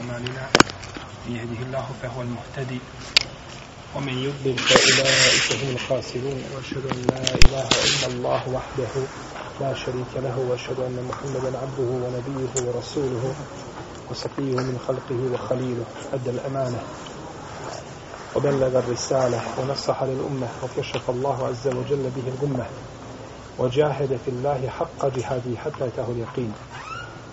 أعمالنا من يهده الله فهو المهتدي. ومن يضلل فأولئك هم الخاسرون. وأشهد أن لا إله إلا الله وحده لا شريك له وأشهد أن محمدا عبده ونبيه ورسوله وصفيه من خلقه وخليله. أدى الأمانة وبلغ الرسالة ونصح للأمة وكشف الله عز وجل به الغمة وجاهد في الله حق جهاده حتى أتاه اليقين.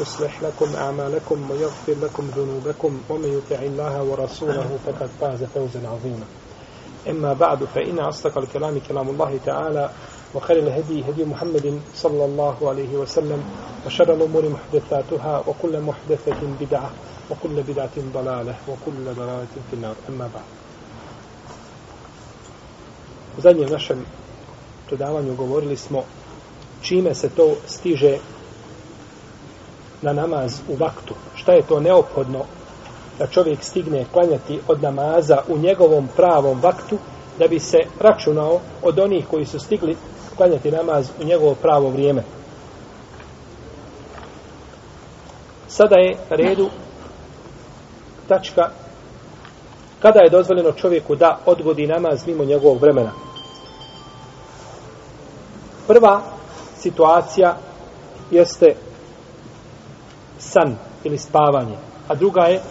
يصلح لكم أعمالكم ويغفر لكم ذنوبكم ومن يطع الله ورسوله فقد فاز فوزا عظيما أما بعد فإن أصدق الكلام كلام الله تعالى وخير الهدي هدي محمد صلى الله عليه وسلم وشر الأمور محدثاتها وكل محدثة بدعة وكل بدعة ضلالة وكل ضلالة في النار أما بعد U zadnjem našem predavanju govorili smo čime se to stiže na namaz u vaktu. Šta je to neophodno da čovjek stigne klanjati od namaza u njegovom pravom vaktu da bi se računao od onih koji su stigli klanjati namaz u njegovo pravo vrijeme. Sada je redu tačka kada je dozvoljeno čovjeku da odgodi namaz mimo njegovog vremena. Prva situacija jeste san ili spavanje, a druga je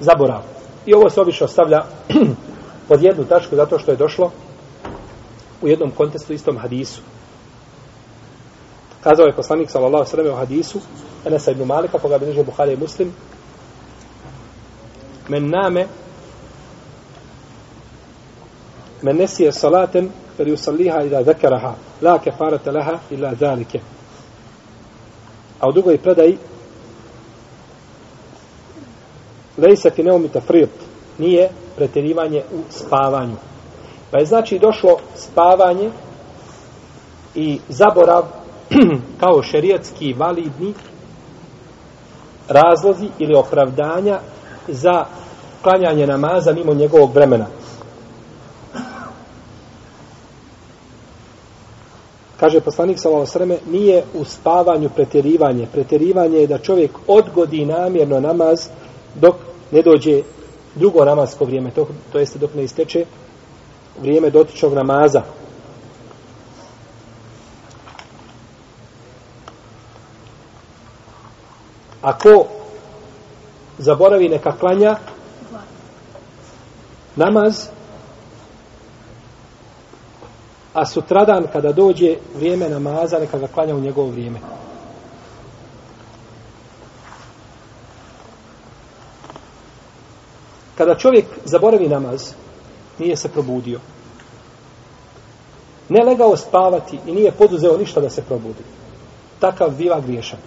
zaborav. I ovo se obično stavlja pod jednu tačku zato što je došlo u jednom kontestu istom hadisu. Kazao je poslanik sallallahu sallam u hadisu Enesa ibn Malika, koga bi Buhari i Muslim, men name men nesije salaten fer yusalliha ila zakaraha la kefarata laha ila zalike a u drugoj predaji lejse fi neumi tafrit nije pretjerivanje u spavanju pa je znači došlo spavanje i zaborav kao šerijetski validni razlozi ili opravdanja za klanjanje namaza mimo njegovog vremena. Kaže poslanik sallallahu alejhi nije u spavanju pretjerivanje. Pretjerivanje je da čovjek odgodi namjerno namaz dok ne dođe drugo namasko vrijeme, to, to jeste dok ne isteče vrijeme dotičnog namaza. Ako zaboravi neka klanja namaz, a sutradan kada dođe vrijeme namaza, neka ga klanja u njegovo vrijeme. Kada čovjek zaboravi namaz, nije se probudio. Ne legao spavati i nije poduzeo ništa da se probudi. Takav biva griješan.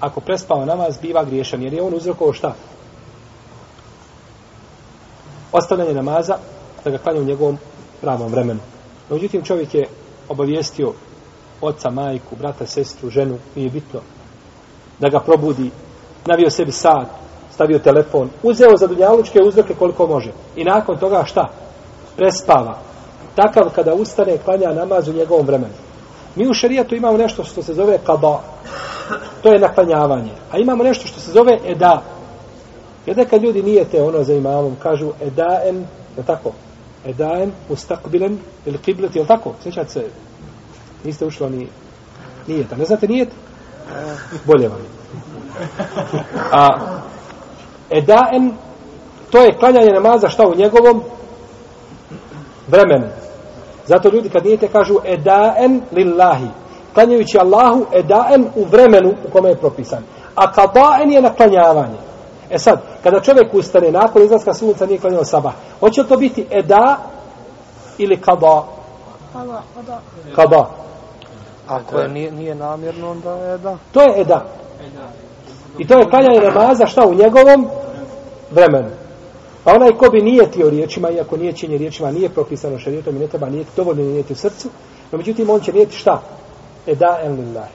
Ako prespava namaz, biva griješan, jer je on uzrokovao šta? Ostavljanje namaza da ga klanja u njegovom pravom vremenu. Međutim, čovjek je obavijestio oca, majku, brata, sestru, ženu, nije bitno, da ga probudi, navio sebi sat, stavio telefon, uzeo za dunjalučke uzroke koliko može. I nakon toga šta? Prespava. Takav kada ustane, klanja namaz u njegovom vremenu. Mi u šarijatu imamo nešto što se zove kada. To je naklanjavanje. A imamo nešto što se zove eda. Jer kad ljudi nijete ono za imamom, kažu edaen, je tako? Edaen, ustakbilen, ili kiblet, je tako? Sjećate se? Niste ušli ni nijeta. Ne znate nijet? Bolje vam je. A edaen, to je klanjanje namaza šta u njegovom vremenu. Zato ljudi kad nijete kažu edaen lillahi. Klanjajući Allahu edaen u vremenu u kome je propisan. A kadaen je naklanjavanje. E sad, kada čovjek ustane nakon izlaska sunca nije klanjao sabah, hoće to biti eda ili kada? Kada, kada. Kada. Ako je nije, nije namjerno, onda je da. To je eda. I to je klanjanje namaza šta u njegovom vremenu. A onaj ko bi nijetio riječima, iako nijećenje riječima nije propisano šarijetom i ne treba nijeti, dovoljno je nijeti u srcu, no međutim on će nijeti šta? E da en lillahi.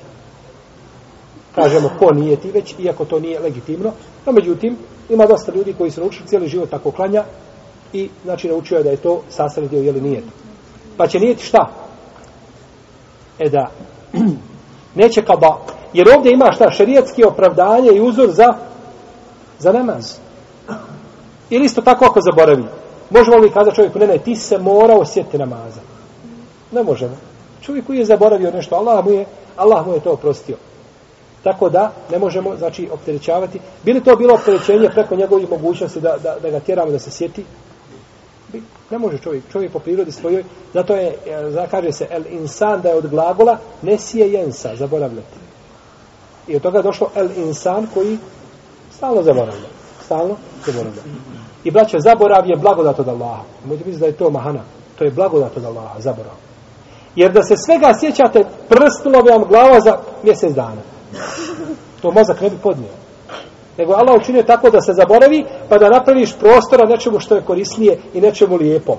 Kažemo ko nijeti već, iako to nije legitimno, no međutim ima dosta ljudi koji su naučili cijeli život tako klanja i znači naučio je da je to sastavni dio jeli nijet. Pa će nijeti šta? E da neće kao ba. Jer ovdje ima šta? Šarijetski opravdanje i uzor za za namaz. Ili isto tako ako zaboravi. Možemo li kazati čovjeku, ne, ne, ti se mora osjetiti namaza. Ne možemo. Čovjek koji je zaboravio nešto, Allah mu je, Allah mu je to oprostio. Tako da ne možemo, znači, opterećavati. Bili to bilo opterećenje preko njegovih mogućnosti da, da, da ga tjeramo da se sjeti? Ne može čovjek. Čovjek po prirodi svojoj, zato je, e, kaže se, el insan da je od glagola, nesije jensa, zaboravljati. I od toga je došlo el insan koji stalno zaboravlja. Stalno zaboravlja. I braćo, zaborav je blagodat od Allaha. Možete misliti da je to mahana. To je blagodat od Allaha, zaborav. Jer da se svega sjećate, prstilo bi vam glava za mjesec dana. To mozak ne bi podnio. Nego Allah učinio tako da se zaboravi, pa da napraviš prostora nečemu što je korisnije i nečemu lijepo.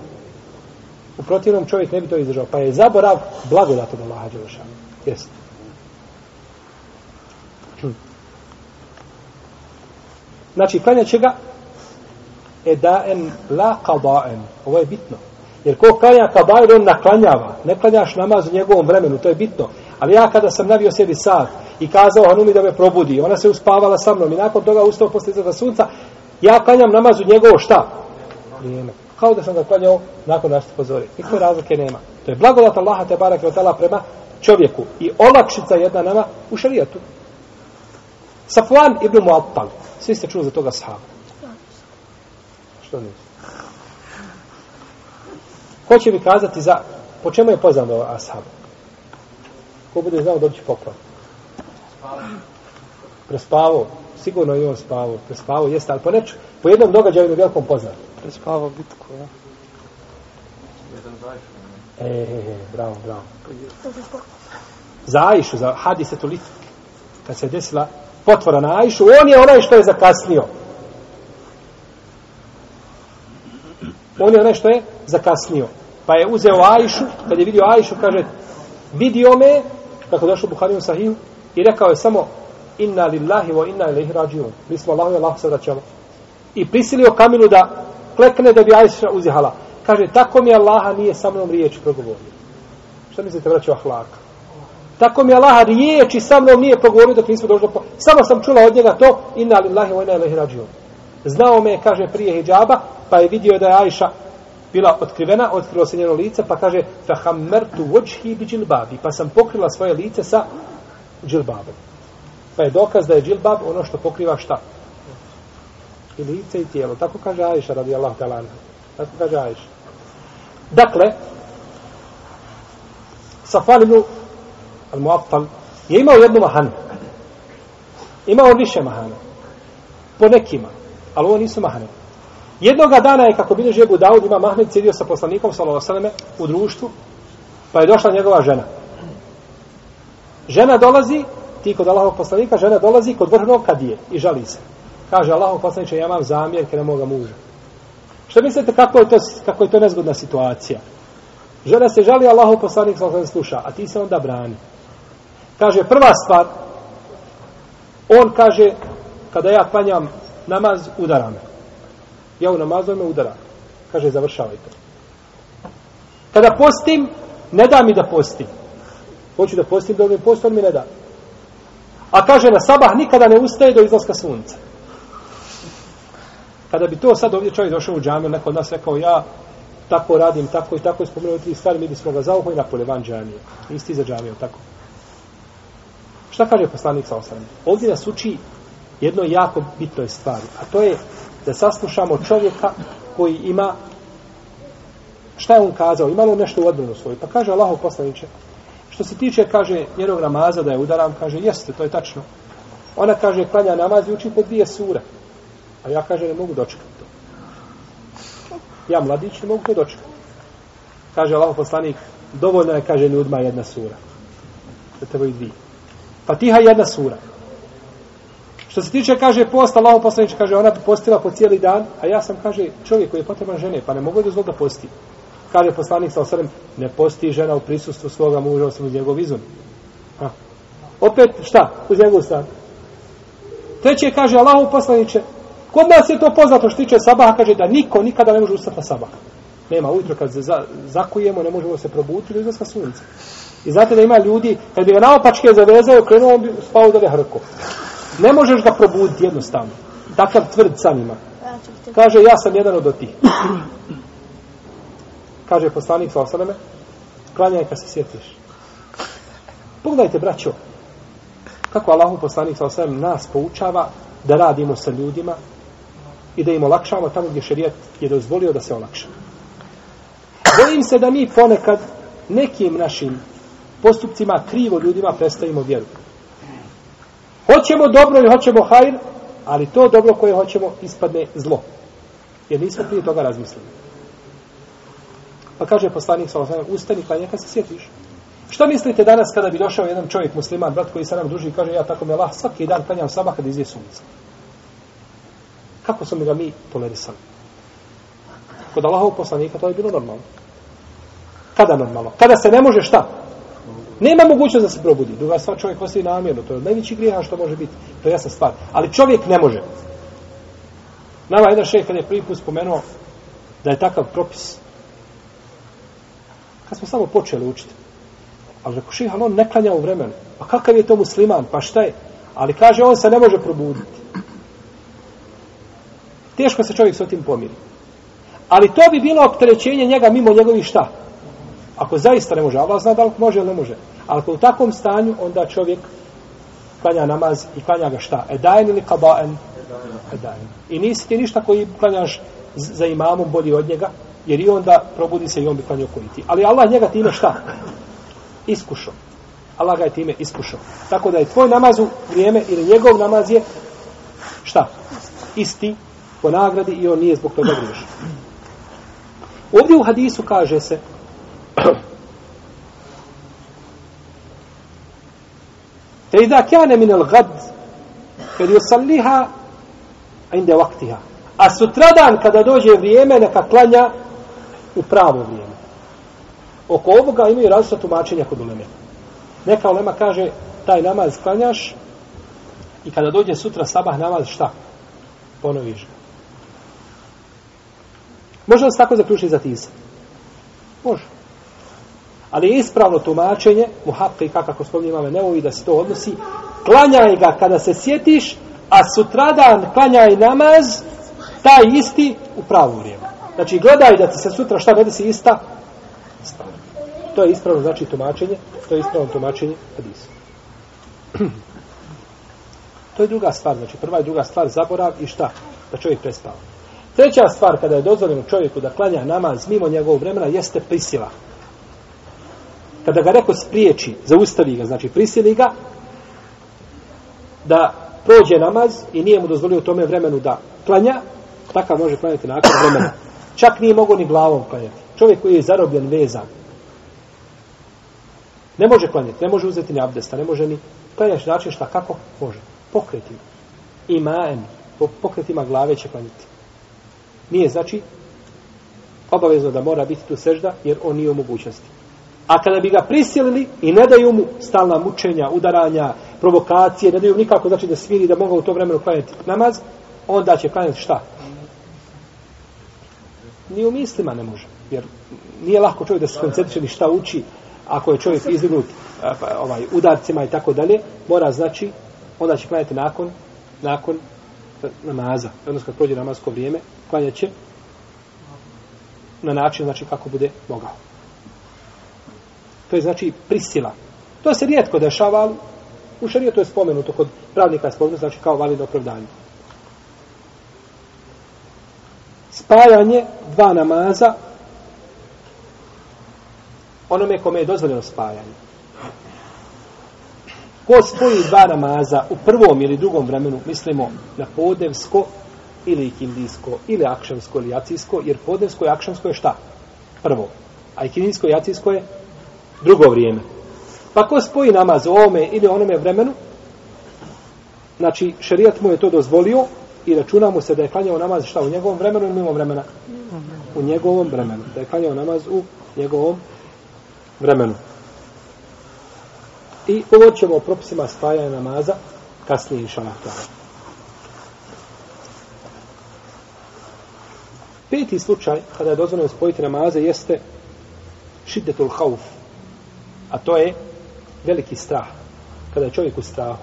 U protivnom čovjek ne bi to izdržao. Pa je zaborav blagodat od Allaha Đelešanu. Jeste. Znači, klanja će ga edaen la qada'en. Ovo je bitno. Jer ko klanja kabajr, on naklanjava. Ne klanjaš namaz u njegovom vremenu, to je bitno. Ali ja kada sam navio sebi sat i kazao Hanumi da me probudi, ona se uspavala sa mnom i nakon toga ustao posle izlaza sunca, ja klanjam namaz u njegovo šta? Vrijeme. Kao da sam ga klanjao nakon našte pozori. Nikakve razlike nema. To je blagodat Allaha te barak prema čovjeku. I olakšica jedna nama u šarijatu. Safwan ibn Mu'attal. Svi ste čuli za toga sahaba. Što nisi? Ko će mi kazati za... Po čemu je poznat ovo ashab? Ko bude znao dobiti poklon? Prespavo. Sigurno je on spavo. Prespavo jeste, ali po, neč, po jednom događaju je velikom poznat. Prespavo bitku, ja. E, e, e, bravo, bravo. Za Ajšu, za hadisetu lit, kad se desila potvora na Ajšu, on je onaj što je zakasnio. Dakle, on je onaj što je zakasnio. Pa je uzeo Ajšu, kad je vidio Ajšu, kaže, vidio me, kako došlo u Buhariju Sahiju, i rekao je samo, inna lillahi wa inna ilaihi rađiun. Mi smo Allahu i Allah se vraćamo. I prisilio Kamilu da klekne da bi Ajša uzihala. Kaže, tako mi Allaha nije sa mnom riječ progovorio. Šta mislite, vraćao ahlaka? Tako mi Allaha riječi sa mnom nije progovorio dok nismo došli do... Samo sam čula od njega to, inna lillahi wa inna ilaihi rađiun. Znao me, kaže, prije hijjaba, pa je vidio da je Ajša bila otkrivena, otkrilo se njeno lice, pa kaže fahammertu wajhi bi džilbabi, pa sam pokrila svoje lice sa džilbabom. Pa je dokaz da je džilbab ono što pokriva šta? I lice i tijelo. Tako kaže Ajša radijallahu ta'ala. Tako kaže Ajša. Dakle, Safan ibn al-Muattal je imao jednu mahanu. Imao više mahana. Po nekima. Ali ovo nisu mahane. Jednoga dana je, kako bilježi Ebu Daud, ima Mahmed sjedio sa poslanikom, sallallahu u društvu, pa je došla njegova žena. Žena dolazi, ti kod Allahovog poslanika, žena dolazi kod vrhnog kadije i žali se. Kaže, Allahov poslaniče, ja imam zamjerke na moga muža. Što mislite kako je to, kako je to nezgodna situacija? Žena se žali, Allahov poslanik sallallahu sluša, a ti se onda brani. Kaže, prva stvar, on kaže, kada ja klanjam namaz, udara me. Ja u namazu me udara. Kaže, završavaj to. Kada postim, ne da mi da postim. Hoću da postim, da mi post, on mi ne da. A kaže, na sabah nikada ne ustaje do izlaska sunca. Kada bi to sad ovdje čovjek došao u džamiju, neko od nas rekao, ja tako radim, tako i tako, spomenuo tri stvari, mi bismo ga zauhoj na pole van džamije. Isti za džamiju, tako. Šta kaže poslanik sa osam? Ovdje nas uči jedno jako bitnoj stvari, a to je da saslušamo čovjeka koji ima šta je on kazao, ima li nešto u odbranu svoju, pa kaže Allahov poslaniče, što se tiče, kaže, njenog namaza da je udaram, kaže, jeste, to je tačno. Ona kaže, klanja namaz i uči po dvije sure. A ja kaže, ne mogu dočekati to. Ja mladić ne mogu to dočekati. Kaže Allahov poslanik, dovoljno je, kaže, ljudima jedna sura. Da te i dvije. Fatiha jedna sura. Što se tiče, kaže, post, Allah poslanič, kaže, ona bi postila po cijeli dan, a ja sam, kaže, čovjek koji je potreban žene, pa ne mogu da da posti. Kaže poslanik sa osrem, ne posti žena u prisustvu svoga muža, osim uz njegov izun. Ha. Opet, šta? Uz njegov stan. Treće, kaže, Allahov poslaniče, kod nas je to poznato što tiče sabaha, kaže da niko nikada ne može ustati na sabah. Nema, ujutro kad se za, zakujemo, ne možemo se probuti do izlaska sunca. I znate da ima ljudi, kad bi ga naopačke zavezao, krenuo, bi spao da ga hrko. Ne možeš ga probuditi jednostavno. Takav tvrd san ima. Kaže, ja sam jedan od tih. Kaže poslanik sa osaname, klanjaj kad se sjetiš. Pogledajte, braćo, kako Allahu poslanik sa osaname nas poučava da radimo sa ljudima i da im olakšamo tamo gdje šerijat je dozvolio da se olakša. Bojim se da mi ponekad nekim našim postupcima krivo ljudima predstavimo vjeru. Hoćemo dobro i hoćemo hajr, ali to dobro koje hoćemo ispadne zlo. Jer nismo prije toga razmislili. Pa kaže poslanik sa osam, ustani, klanja kad se sjetiš. Što mislite danas kada bi došao jedan čovjek musliman, brat koji se nam druži i kaže ja tako me Allah svaki dan klanjam sabah kad izje sunce. Kako smo ga mi tolerisali? Kod Allahov poslanika to je bilo normalno. Kada normalno? Kada se ne može šta? Nema mogućnost da se probudi. Druga stvar, čovjek ostaje namjerno. To je najveći grijeha što može biti. To je jasna stvar. Ali čovjek ne može. Nama jedan šejh kad je prvi put spomenuo da je takav propis kad smo samo počeli učiti. Ali rekao šejh, ali on ne klanja u vremenu. Pa kakav je to musliman? Pa šta je? Ali kaže, on se ne može probuditi. Teško se čovjek s tim pomiri. Ali to bi bilo opterećenje njega mimo njegovih šta? Ako zaista ne može, Allah zna da li može ili ne može. Ali ako u takvom stanju, onda čovjek klanja namaz i klanja ga šta? Edajen ili kabaen? Edajen. I nisi ti ništa koji klanjaš za imamom bolji od njega, jer i onda probudi se i on bi klanio koji ti. Ali Allah njega time šta? Iskušao. Allah ga je time iskušao. Tako da je tvoj namaz u vrijeme ili njegov namaz je šta? Isti po nagradi i on nije zbog toga griješan. Ovdje u hadisu kaže se فإذا كان من الغد فليصليها عند وقتها a sutradan kada dođe vrijeme neka klanja u pravo vrijeme oko ovoga imaju različita tumačenja kod uleme neka ulema kaže taj namaz klanjaš i kada dođe sutra sabah namaz šta ponoviš ga može li se tako zaključiti za tisa može Ali je ispravno tumačenje, muhakka i kako spominje imame neovi da se to odnosi, klanjaj ga kada se sjetiš, a sutradan klanjaj namaz, taj isti u pravo vrijeme. Znači, gledaj da ti se sutra šta ne desi ista, stvar. To je ispravno znači tumačenje, to je ispravno tumačenje hadisa. to je druga stvar, znači prva i druga stvar, zaborav i šta? Da čovjek prespava. Treća stvar, kada je dozvoljeno čovjeku da klanja namaz mimo njegovog vremena, jeste prisila kada ga neko spriječi, zaustavi ga, znači prisili ga, da prođe namaz i nije mu dozvolio u tome vremenu da klanja, takav može klanjati nakon vremena. Čak nije mogo ni glavom klanjati. Čovjek koji je zarobljen, vezan, ne može klanjati, ne može uzeti ni abdesta, ne može ni klanjati način šta, kako? Može. Pokretima. Imaen, po pokretima glave će klanjati. Nije, znači, obavezno da mora biti tu sežda, jer on nije u mogućnosti. A kada bi ga prisilili i ne daju mu stalna mučenja, udaranja, provokacije, ne daju nikako znači da smiri da mogu u to vremenu klanjati namaz, onda će klanjati šta? Ni u mislima ne može. Jer nije lahko čovjek da se koncentriše ni šta uči ako je čovjek izdignut pa, ovaj, udarcima i tako dalje, mora znači, onda će klanjati nakon, nakon namaza. Odnosno kad prođe namazko vrijeme, klanjat će na način znači kako bude mogao. To je znači prisila. To se rijetko dešava, ali u šarijetu je spomenuto, kod pravnika je spomenuto, znači kao validno opravdanje. Spajanje dva namaza onome kome je dozvoljeno spajanje. Ko spoji dva namaza u prvom ili drugom vremenu, mislimo na podevsko ili ikindijsko, ili akšamsko ili jacijsko, jer podevsko i akšamsko je šta? Prvo. A ikindijsko i jacijsko je drugo vrijeme. Pa ko spoji namaz u ovome ili onome vremenu, znači, šerijat mu je to dozvolio i računa mu se da je klanjao namaz šta, u njegovom vremenu ili mimo vremena? U njegovom vremenu. Da je klanjao namaz u njegovom vremenu. I govorit ćemo o propisima spajanja namaza kasnije inša Allah. Peti slučaj kada je dozvoljeno spojiti namaze jeste šiddetul hauf. A to je veliki strah. Kada je čovjek u strahu.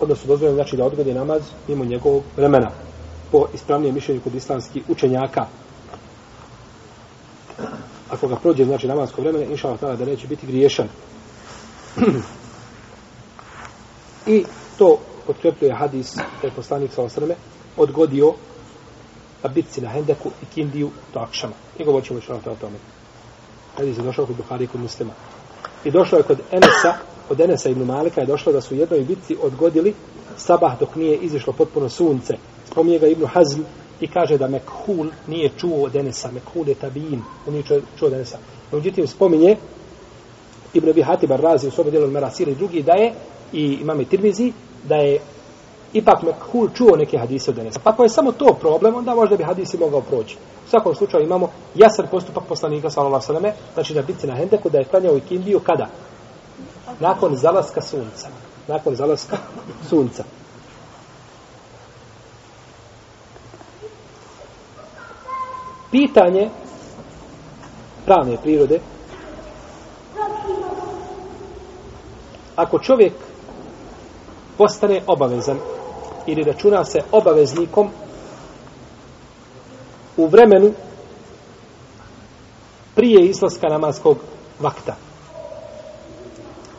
Odnosno dozvoljeno znači da odgodi namaz mimo njegovog vremena. Po ispravnijem mišljenju kod islamskih učenjaka. Ako ga prođe znači namazsko vremena, inša Allah da neće biti griješan. I to potkrepljuje hadis da je poslanik sa osrme odgodio na bitci na Hendeku i Kindiju do Akšama. I govorit ćemo što o tome. Hadis je došao kod Buhari kod muslima. I došlo je kod Enesa, od Enesa ibn Malika je došlo da su u jednoj bitci odgodili sabah dok nije izišlo potpuno sunce. Spominje ga Ibn Hazm i kaže da Mekhul nije čuo od Enesa. Mekhul je tabijin, on nije čuo, čuo od Enesa. Međutim, spominje Ibn Abi Hatib Razi u svome dijelu Merasir i drugi da je i imame Tirmizi da je ipak Mekhul čuo neke hadise od Enesa. Pa ako je samo to problem, onda možda bi hadisi mogao proći. U svakom slučaju imamo jasan postupak poslanika sallallahu alejhi ve znači da biti na Hendeku da je klanjao ikindiju kada nakon zalaska sunca. Nakon zalaska sunca. Pitanje pravne prirode ako čovjek postane obavezan ili računa se obaveznikom u vremenu prije izlaska namaskog vakta.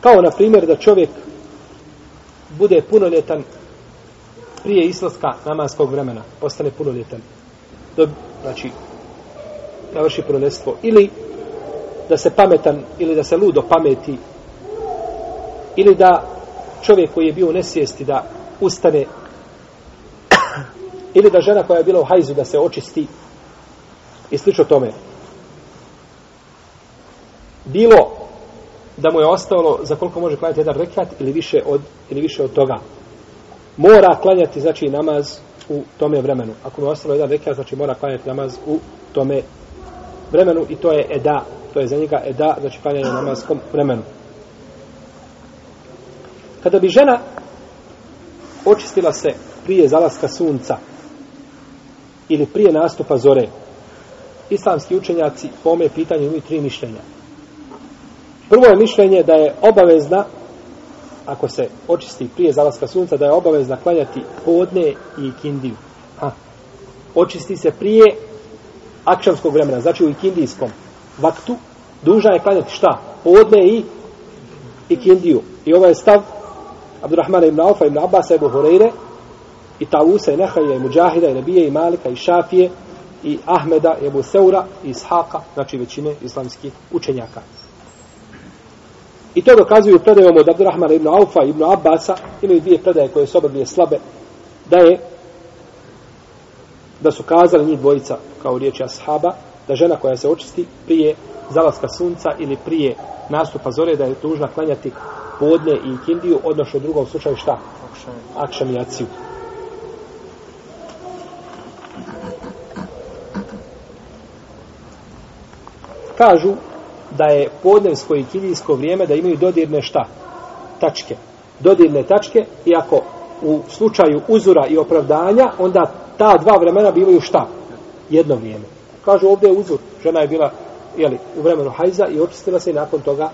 Kao na primjer da čovjek bude punoljetan prije izlaska namaskog vremena, postane punoljetan. Do, znači, navrši punoljetstvo. Ili da se pametan, ili da se ludo pameti, ili da čovjek koji je bio u nesvijesti da ustane, ili da žena koja je bila u hajzu da se očisti, i slično tome. Bilo da mu je ostalo za koliko može klanjati jedan rekat ili više od, ili više od toga. Mora klanjati, znači, namaz u tome vremenu. Ako mu je ostalo jedan rekat, znači mora klanjati namaz u tome vremenu i to je eda. To je za njega eda, znači klanjanje namazskom vremenu. Kada bi žena očistila se prije zalaska sunca ili prije nastupa zore, islamski učenjaci po ome pitanju imaju tri mišljenja. Prvo je mišljenje da je obavezna, ako se očisti prije zalaska sunca, da je obavezna klanjati podne i ikindiju. Ha. Očisti se prije akšamskog vremena, znači u ikindijskom vaktu, duža je klanjati šta? Podne i ikindiju. I ovo je stav Abdurrahmana ibn Aufa, ibn Abbas, ibn Hureyre, i Tausa, i Nehaja, i Mujahida, i Nebije, i Malika, i Šafije, i Ahmeda, i Ebu Seura, i Ishaqa, znači većine islamskih učenjaka. I to dokazuju predajom od Abdurrahmana ibn Aufa ibn Abbasa, imaju dvije predaje koje su oba dvije slabe, da je da su kazali njih dvojica kao riječi ashaba, da žena koja se očisti prije zalaska sunca ili prije nastupa zore, da je tužna klanjati podne i kindiju, odnosno u drugom slučaju šta? Akšam Kažu da je podnevsko i kilijsko vrijeme da imaju dodirne šta? Tačke. Dodirne tačke, iako u slučaju uzora i opravdanja, onda ta dva vremena bivaju šta? Jedno vrijeme. Kažu ovdje je uzor. Žena je bila jeli, u vremenu hajza i očistila se i nakon toga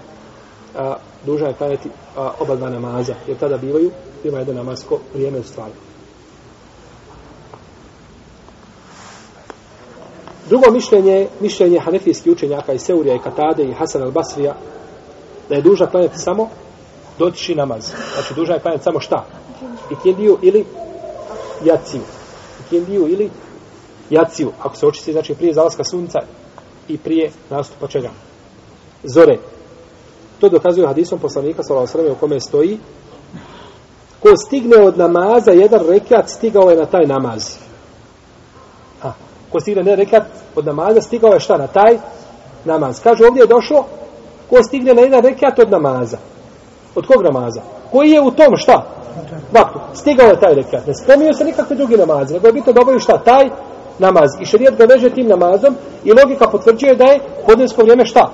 a, duža je klanjati a, oba dva namaza. Jer tada bivaju, ima jedno namasko vrijeme u stvari. Drugo mišljenje, mišljenje hanefijskih učenjaka i Seurija i Katade i Hasan al-Basrija, da je duža klanjati samo dotiči namaz. Znači, duža je klanjati samo šta? Ikindiju ili jaciju. Ikindiju ili jaciju. Ako se očisti, znači prije zalaska sunca i prije nastupa čega? Zore. To dokazuje hadisom poslanika sallallahu u kome stoji ko stigne od namaza jedan rekat stigao je na taj namaz. Ko stigne ne rekat od namaza stigao je šta na taj namaz. Kaže ovdje je došlo ko stigne na jedan rekat od namaza. Od kog namaza? koji je u tom šta? Vaktu. Stigao je taj rekat. Ne spominju se nikakve drugi namazi, nego je bitno da obavio šta? Taj namaz. I šarijet ga veže tim namazom i logika potvrđuje da je podnesko vrijeme šta?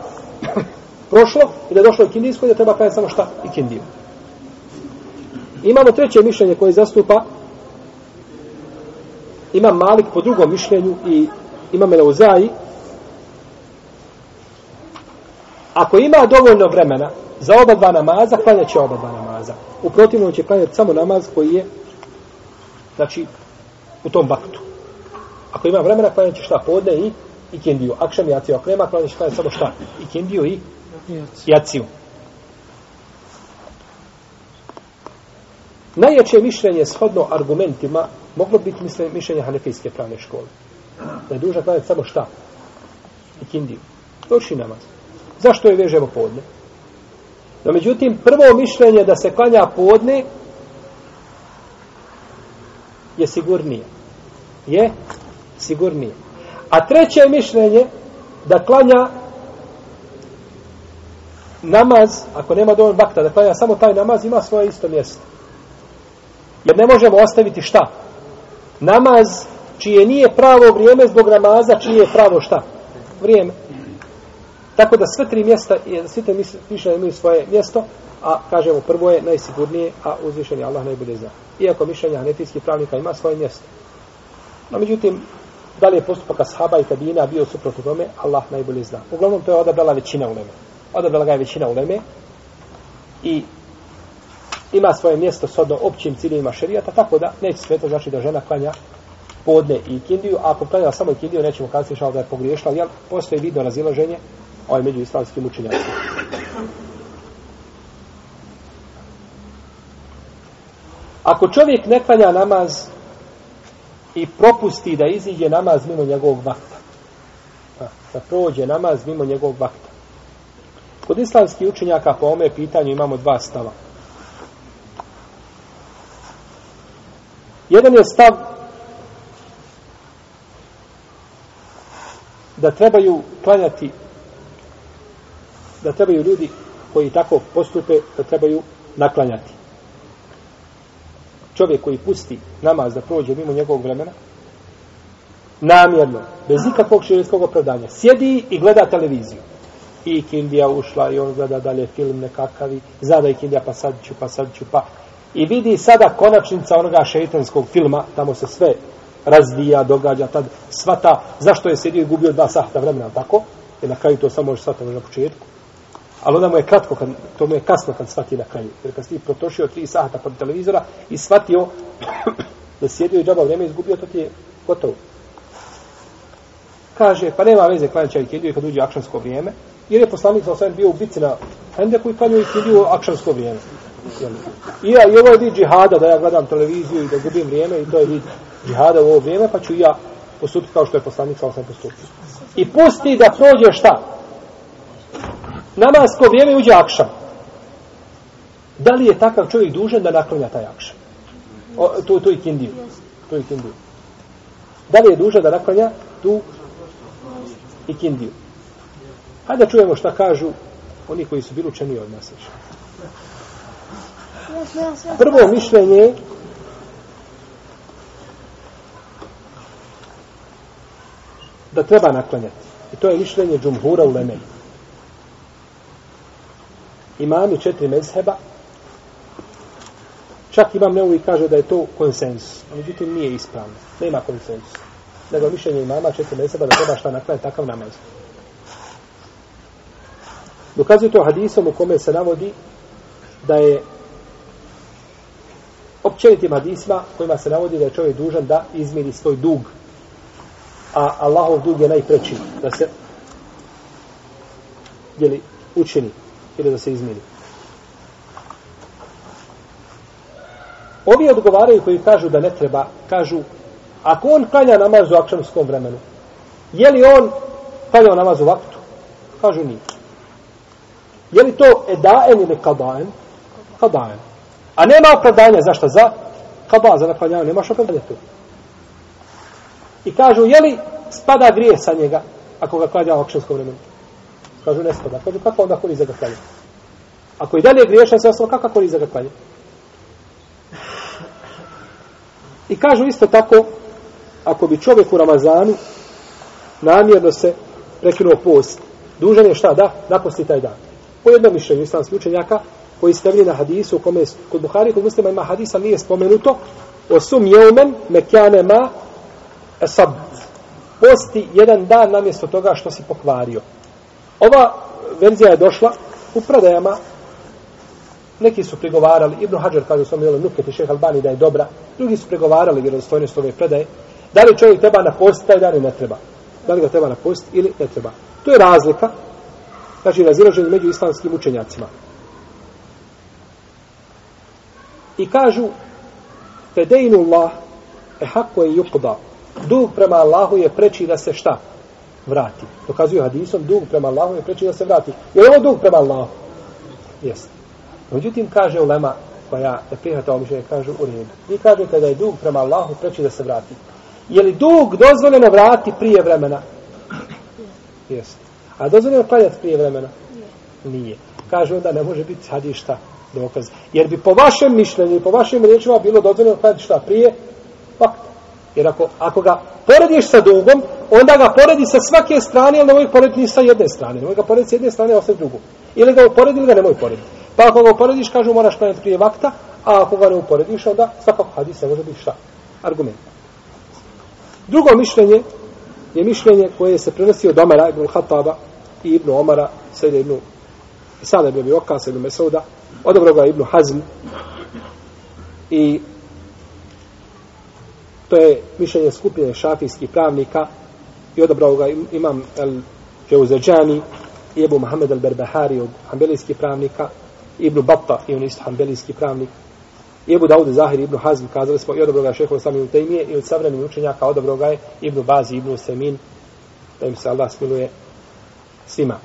Prošlo i da je došlo i i da treba kajati samo šta? I. Imamo treće mišljenje koje zastupa ima Malik po drugom mišljenju i ima Meleuzaji ako ima dovoljno vremena za oba dva namaza, klanjat će oba dva namaza. U protivnom će klanjati samo namaz koji je znači u tom vaktu. Ako ima vremena, klanjat će šta podne i, i kendiju. Akšam i jaciju. Ako nema, klanjat će klanjati samo šta? I kendiju i jaciju. Najjače mišljenje shodno argumentima moglo biti mišljenje hanefijske pravne škole. Da je duža klanjati samo šta? I kindiju. Doći namaz. Zašto je vežemo podne? No, međutim, prvo mišljenje da se klanja podne je sigurnije. Je sigurnije. A treće mišljenje da klanja namaz, ako nema dovoljno bakta, da klanja samo taj namaz, ima svoje isto mjesto. Jer ne možemo ostaviti šta? Namaz čije nije pravo vrijeme zbog namaza, čije je pravo šta? Vrijeme. Tako da sve tri mjesta, svi te mišljenja imaju svoje mjesto, a kažemo prvo je najsigurnije, a uzvišen je Allah najbolje zna. Iako mišljenja hanefijskih pravnika ima svoje mjesto. No, međutim, da li je postupak ashaba i tabina bio suprotno tome, Allah najbolje zna. Uglavnom, to je odabrala većina uleme. Odabrala ga je većina uleme i ima svoje mjesto sodno općim ciljima šerijata, tako da neće sveta znači da žena klanja podne i kindiju, a ako klanja samo kindiju, nećemo kazati šal da je pogriješila, jer postoji video razilaženje ovaj među islamskim učenjacima. Ako čovjek ne klanja namaz i propusti da iziđe namaz mimo njegovog vakta, da prođe namaz mimo njegovog vakta, kod islamskih učenjaka po ome pitanju imamo dva stava. Jedan je stav da trebaju klanjati da trebaju ljudi koji tako postupe da trebaju naklanjati. Čovjek koji pusti namaz da prođe mimo njegovog vremena, namjerno, bez ikakvog širijskog opravdanja, sjedi i gleda televiziju. I Kindija ušla i on gleda dalje film nekakavi, zada i Kindija pa sad ću, pa sad ću, pa. I vidi sada konačnica onoga šeitanskog filma, tamo se sve razvija, događa, tad svata, zašto je sjedio i gubio dva sahta vremena, tako? I na kraju to samo može svata na početku. Ali onda mu je kratko, kad, to mu je kasno kad shvati na kraju. Jer kad si protošio tri sata pod televizora i shvatio da sjedio i džaba vreme izgubio, to ti je gotovo. Kaže, pa nema veze klanjaća i kjediju kad uđe akšansko vrijeme, jer je poslanik sa osvijem bio u bici na Hendeku i klanju i kjediju akšansko vrijeme. I ja, i ovo je vid džihada, da ja gledam televiziju i da gubim vrijeme i to je vid džihada u ovo vrijeme, pa ću ja postupiti kao što je poslanik sa sam postupio. I pusti da prođe šta? namasko vrijeme uđe akšam. Da li je takav čovjek dužan da naklanja taj akšam? O, tu, tu i kindiju. Tu i kindiju. Da li je dužan da naklanja tu i kindiju? Hajde da čujemo šta kažu oni koji su bili učeni od nas. Prvo mišljenje da treba naklanjati. I to je mišljenje džumhura u Lemeni imami četiri mezheba, čak imam neuvi kaže da je to konsensus. Međutim, nije ispravno. Nema konsensus. Nego mišljenje imama četiri mezheba da treba šta naklanjati takav namaz. Dokazuje to hadisom u kome se navodi da je općenitim hadisma kojima se navodi da je čovjek dužan da izmiri svoj dug. A Allahov dug je najpreći da se jeli, učini ili da se izmiri. Ovi odgovaraju koji kažu da ne treba, kažu, ako on klanja namaz u akšamskom vremenu, je li on klanjao namaz u vaktu? Kažu nije. Je li to edaen ili kadaen? Kadaen. A nema opravdanja, zašto? Za kada, za naklanjanje, nemaš opravdanja tu. I kažu, je li spada grije sa njega, ako ga klanja u akšamskom vremenu? Kažu, ne spada. Kažu, kako onda korize ga klanja? Ako i dalje griješan se ostalo, kako korist za ga klanja? I kažu isto tako, ako bi čovjek u Ramazanu namjerno se prekinuo post, dužan je šta da? Naposti taj dan. Po jednom mišljenju islamskih učenjaka, koji stavili na hadisu, u kome kod Buhari, kod muslima ima hadisa, nije spomenuto, o sum jeumen mekjane ma esab. Posti jedan dan namjesto toga što si pokvario. Ova verzija je došla u predajama neki su prigovarali, Ibn Hajar kaže u svom jelu Nuket i Šeha Albani da je dobra, drugi su prigovarali vjerodostojnost ove predaje, da li čovjek treba na post, taj dan ili ne treba. Da li ga treba na post ili ne treba. To je razlika, znači razilaženje među islamskim učenjacima. I kažu, Fedejnu Allah, e hako je yukda. Dug prema Allahu je preči da se šta? Vrati. Dokazuju hadisom, dug prema Allahu je preči da se vrati. Je ovo dug prema Allahu? Jeste. Međutim, kaže ulema koja je prihvatao mišljenje, kaže u redu. Vi kažete da je dug prema Allahu preći da se vrati. Je li dug dozvoljeno vrati prije vremena? Jeste. A dozvoljeno klanjati prije vremena? Nije. Kaže onda ne može biti sad šta dokaz. Jer bi po vašem mišljenju i po vašim riječima bilo dozvoljeno klanjati šta prije? Fakt. Jer ako, ako ga porediš sa dugom, onda ga poredi sa svake strane, ali nemoj porediti ni sa jedne strane. Nemoj ga porediti sa jedne strane, a ostaje drugu. Ili ga uporedi, ili ga nemoj porediti. Pa ako ga uporediš, kažu moraš klanjati prije vakta, a ako ga ne uporediš, onda svakako hadis ne može biti šta? Argument. Drugo mišljenje je mišljenje koje se prenosi od Omara ibn Khattaba i ibn Omara, sede ibn Sada ibn Abi Okas ibn Mesauda, odobro ga Ibnu Hazm i to je mišljenje skupine šafijskih pravnika i odobrao ga imam El Džauzeđani i Ebu Mohamed al-Berbahari od hambelijskih pravnika Ibn Batta i on isto hanbelijski pravnik. I Ebu Daud Zahir Ibn Hazm kazali smo i odobro ga šeho Islam Ibn Tejmije i od savremenih učenjaka odobro ga je Ibn Bazi Ibn Semin da im se Allah smiluje svima.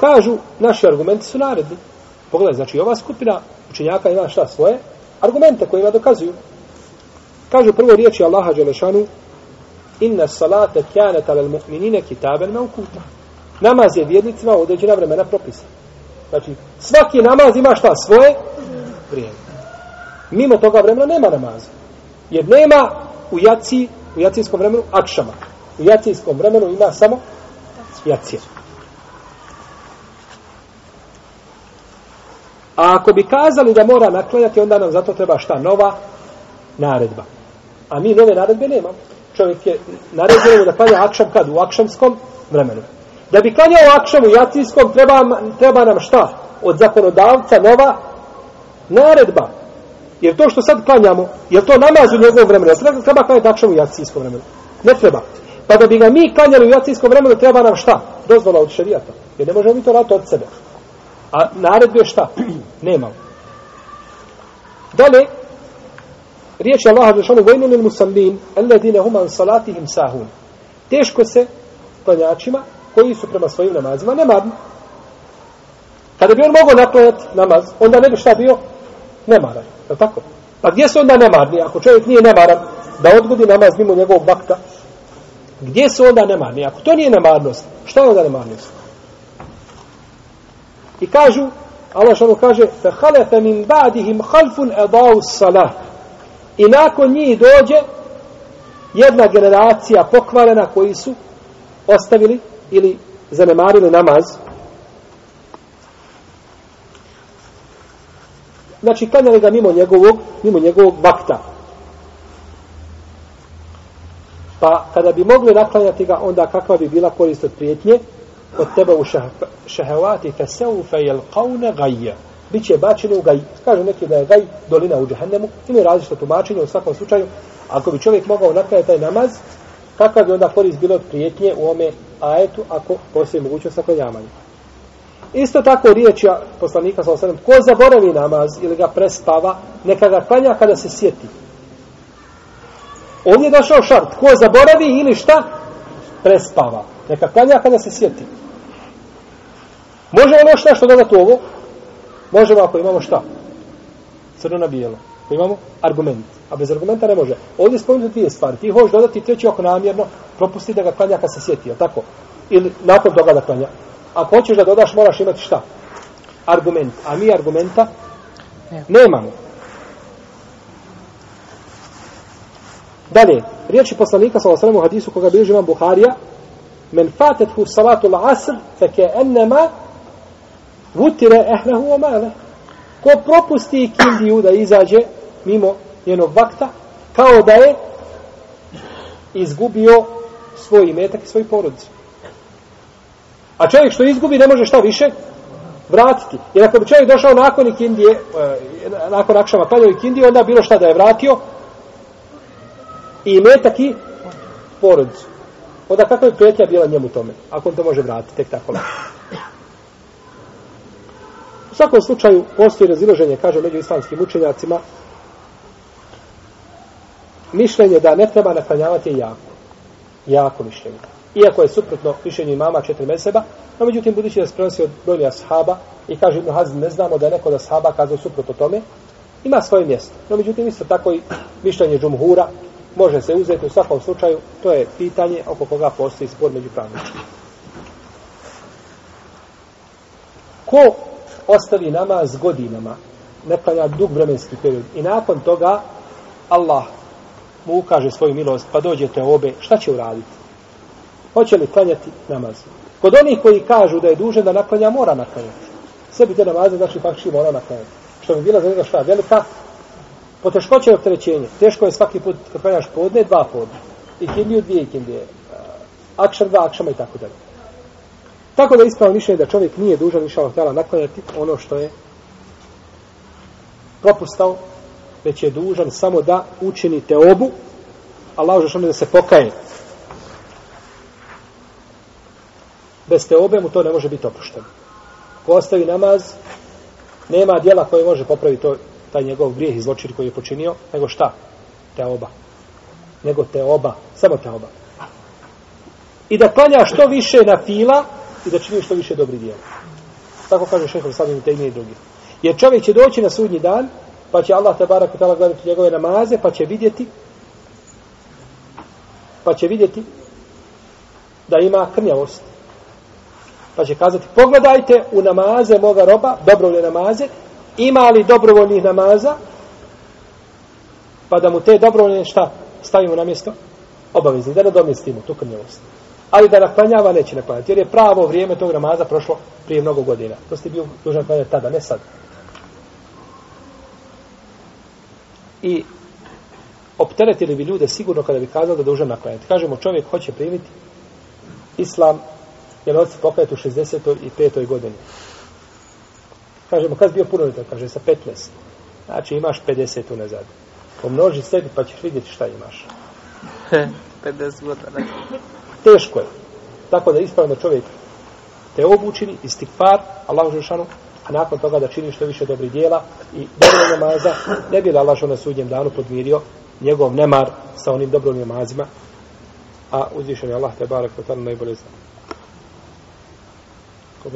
Kažu, naši argumenti su naredni. Pogledaj, znači ova skupina učenjaka ima šta svoje? Argumente koje ima dokazuju. Kažu prvo riječi Allaha Đelešanu Inna salate kjanet alel mu'minine kitaben me ukuta. Namaz je vjednicima u određena vremena propisan. Znači, svaki namaz ima šta svoje vrijeme. Mimo toga vremena nema namaza. Jer nema u jaci, u jacijskom vremenu akšama. U jacijskom vremenu ima samo jacija. A ako bi kazali da mora naklanjati, onda nam zato treba šta? Nova naredba. A mi nove naredbe nemamo. Čovjek je naredbeno da klanja akšam kad? U akšamskom vremenu. Da bi klanjao akšam u jacijskom, treba, treba nam šta? Od zakonodavca nova naredba. Jer to što sad klanjamo, je to namaz u njegovom vremenu? Treba, treba klanjati akšam u jacijskom vremenu? Ne treba. Pa da bi ga mi klanjali u jacijskom vremenu, treba nam šta? Dozvola od šarijata. Jer ne možemo mi to raditi od sebe. A naredbe je šta? Nemamo. Dalje, riječ je Allah Žešanu vojnim il musallin, alledine human salatihim sahun. Teško se klanjačima koji su prema svojim namazima nemarni. Kada bi on mogao naklanjati namaz, onda ne bi šta bio nemaran. Je tako? Pa gdje su onda nemarni? Ako čovjek nije nemaran, da odgodi namaz mimo njegovog vakta, gdje su onda nemarni? Ako to nije nemarnost, šta je onda nemarnost? I kažu, Allah što kaže, فَحَلَفَ مِنْ بَعْدِهِمْ خَلْفٌ اَضَاوُ الصَّلَةِ I nakon njih dođe jedna generacija pokvarena koji su ostavili ili zanemarili namaz. Znači, klanjali ga mimo njegovog, mimo njegovog vakta. Pa, kada bi mogli naklanjati ga, onda kakva bi bila korist od prijetnje? Od tebe u šehevati fe seufe kaune gajje. Biće bačeni u gaj. Kažu neki da je gaj dolina u džahennemu. Ima različito tumačenje u svakom slučaju. Ako bi čovjek mogao napraviti taj namaz, kakav bi onda korist bilo od prijetnje u ome ajetu ako postoji mogućnost saklanjavanja. Isto tako riječ ja poslanika sa osadom, ko zaboravi namaz ili ga prespava, neka ga klanja kada se sjeti. On je došao šart, ko zaboravi ili šta? Prespava. Neka klanja kada se sjeti. Može ono šta što dodati ovo? Možemo ako imamo šta? Crno na bijelo. Ako imamo argument. A bez argumenta ne može. Ovdje spomenuti dvije stvari. Ti hoćeš dodati treći ako namjerno, propusti da ga klanja kad se sjeti, je tako? Ili nakon toga da klanja. Ako hoćeš da dodaš, moraš imati šta? argument, a mi argumenta Ne. nemamo. Dalje, riječi poslanika sallallahu alejhi ve u hadisu koga bilježi imam Buharija, men fatethu salatu al-asr fa ka'annama vutira ehlehu wa male. Ko propusti kindiju da izađe mimo njenog vakta, kao da je izgubio svoj imetak i svoj porodicu. A čovjek što izgubi ne može šta više vratiti. Jer ako bi čovjek došao nakon ikindije, e, nakon akšama klanjao ikindije, onda bilo šta da je vratio i metak i porodicu. Onda kako je prijetnja bila njemu tome, ako on to može vratiti, tek tako lako. U svakom slučaju postoji raziloženje, kaže među islamskim učenjacima, mišljenje da ne treba naklanjavati je jako. Jako mišljenje. Iako je suprotno mišljenju imama četiri meseba, no međutim budući da se prenosi od brojnih ashaba i kaže Ibn Hazm, ne znamo da je neko od ashaba kazao suprotno tome, ima svoje mjesto. No međutim isto tako i mišljenje džumhura može se uzeti u svakom slučaju, to je pitanje oko koga postoji spor među pravničima. Ko ostavi namaz godinama, ne klanja dug vremenski period i nakon toga Allah mu ukaže svoju milost, pa dođete obe, šta će uraditi? Hoće li klanjati namaz? Kod onih koji kažu da je dužan da naklanja, mora naklanjati. Sve bi te namaze, znači fakši pa mora naklanjati. Što bi bila za njega šta? Velika Poteškoće i opterećenje. Teško je svaki put kad klanjaš podne, dva podne. I kindiju, dvije kindije. Akšar, dva akšama i tako dalje. Tako da ispravo mišljenje da čovjek nije dužan više Allah naklanjati ono što je propustao, već je dužan samo da učini te obu, Allah žešano da se pokaje. Bez te obe mu to ne može biti opušteno. Ko ostavi namaz, nema dijela koje može popraviti to, taj njegov grijeh i zločin koji je počinio, nego šta? Te oba. Nego te oba. Samo te oba. I da klanja što više na fila i da čini što više dobri djela. Tako kaže šehr Sadim i i drugi. Jer čovjek će doći na sudnji dan, pa će Allah te barak tala gledati njegove namaze, pa će vidjeti pa će vidjeti da ima krnjavost. Pa će kazati, pogledajte u namaze moga roba, dobro li namaze, ima li dobrovoljnih namaza, pa da mu te dobrovoljne šta stavimo na mjesto? Obavezni, da nadomjestimo tu krnjavost. Ali da naklanjava neće naklanjati, jer je pravo vrijeme tog namaza prošlo prije mnogo godina. To ste bio dužan klanjati tada, ne sad. I opteretili bi ljude sigurno kada bi kazali da dužan naklanjati. Kažemo, čovjek hoće primiti islam, jer on se pokajati u 65. godini. Kažemo, kad bio punoljetan? Kaže, sa 15. Znači, imaš 50 unazad. Pomnoži sebi, pa ćeš vidjeti šta imaš. 50 godina. Teško je. Tako da ispravno čovjek te obučini, istikfar, Allah Žešanu, a nakon toga da čini što više dobrih dijela i dobro namaza, ne bi Allah na sudnjem danu podmirio njegov nemar sa onim dobrom namazima, a uzvišen je Allah te barek o tamo najbolje zna. Ko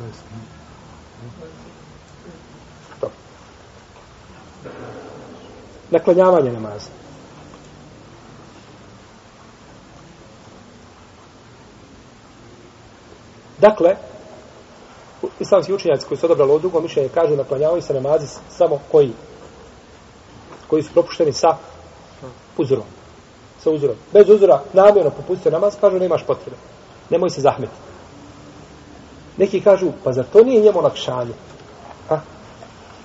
bi. Naklanjavanje namaza. Dakle, islamski učenjaci koji su odabrali od drugo mišljenje kažu naklanjavaju se namazi samo koji koji su propušteni sa uzorom. Sa uzorom. Bez uzora namjerno popustio namaz, kažu nemaš potrebe. Nemoj se zahmetiti. Neki kažu, pa zar to nije njemu olakšanje? Ha?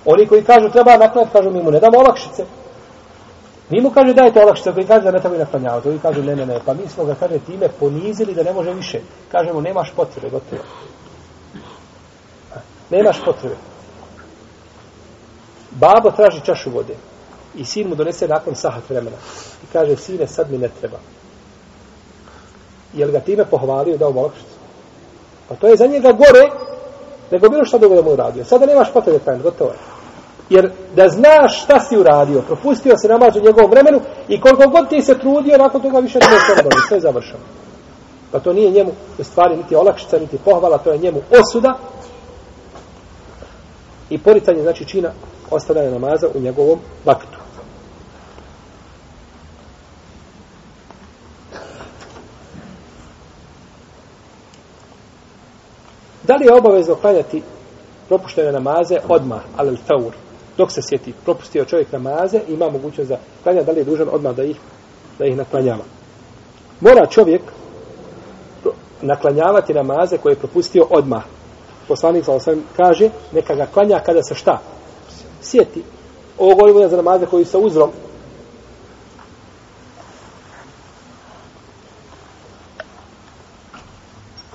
Oni koji kažu treba naklanjati, kažu mi mu ne damo olakšice. Mi mu kaže dajte olakšice, koji kaže da ne treba naklanjavati. Oni kažu ne, ne, ne, pa mi smo ga kaže time ponizili da ne može više. Kažemo nemaš potrebe, gotovo. Ha? Nemaš potrebe. Babo traži čašu vode i sin mu donese nakon sahat vremena i kaže sine sad mi ne treba. Jel ga time pohvalio da olakšicu? Pa to je za njega gore nego bilo što drugo da mu uradio. Sada nemaš potrebe tajno, gotovo je. Jer da znaš šta si uradio, propustio se namaz u njegovom vremenu i koliko god ti se trudio, nakon toga više ne možeš obaviti. Sve je završeno. Pa to nije njemu u stvari niti olakšica, niti pohvala, to je njemu osuda i poricanje znači čina ostavljanja namaza u njegovom vaktu. Da li je obavezno klanjati propuštene namaze odmah, ali faur, dok se sjeti, propustio čovjek namaze, ima mogućnost da klanja, da li je dužan odmah da ih, da ih naklanjava. Mora čovjek naklanjavati namaze koje je propustio odmah. Poslanik sa osam kaže, neka ga klanja kada se šta? Sjeti. Ovo govorimo za namaze koji sa uzrom.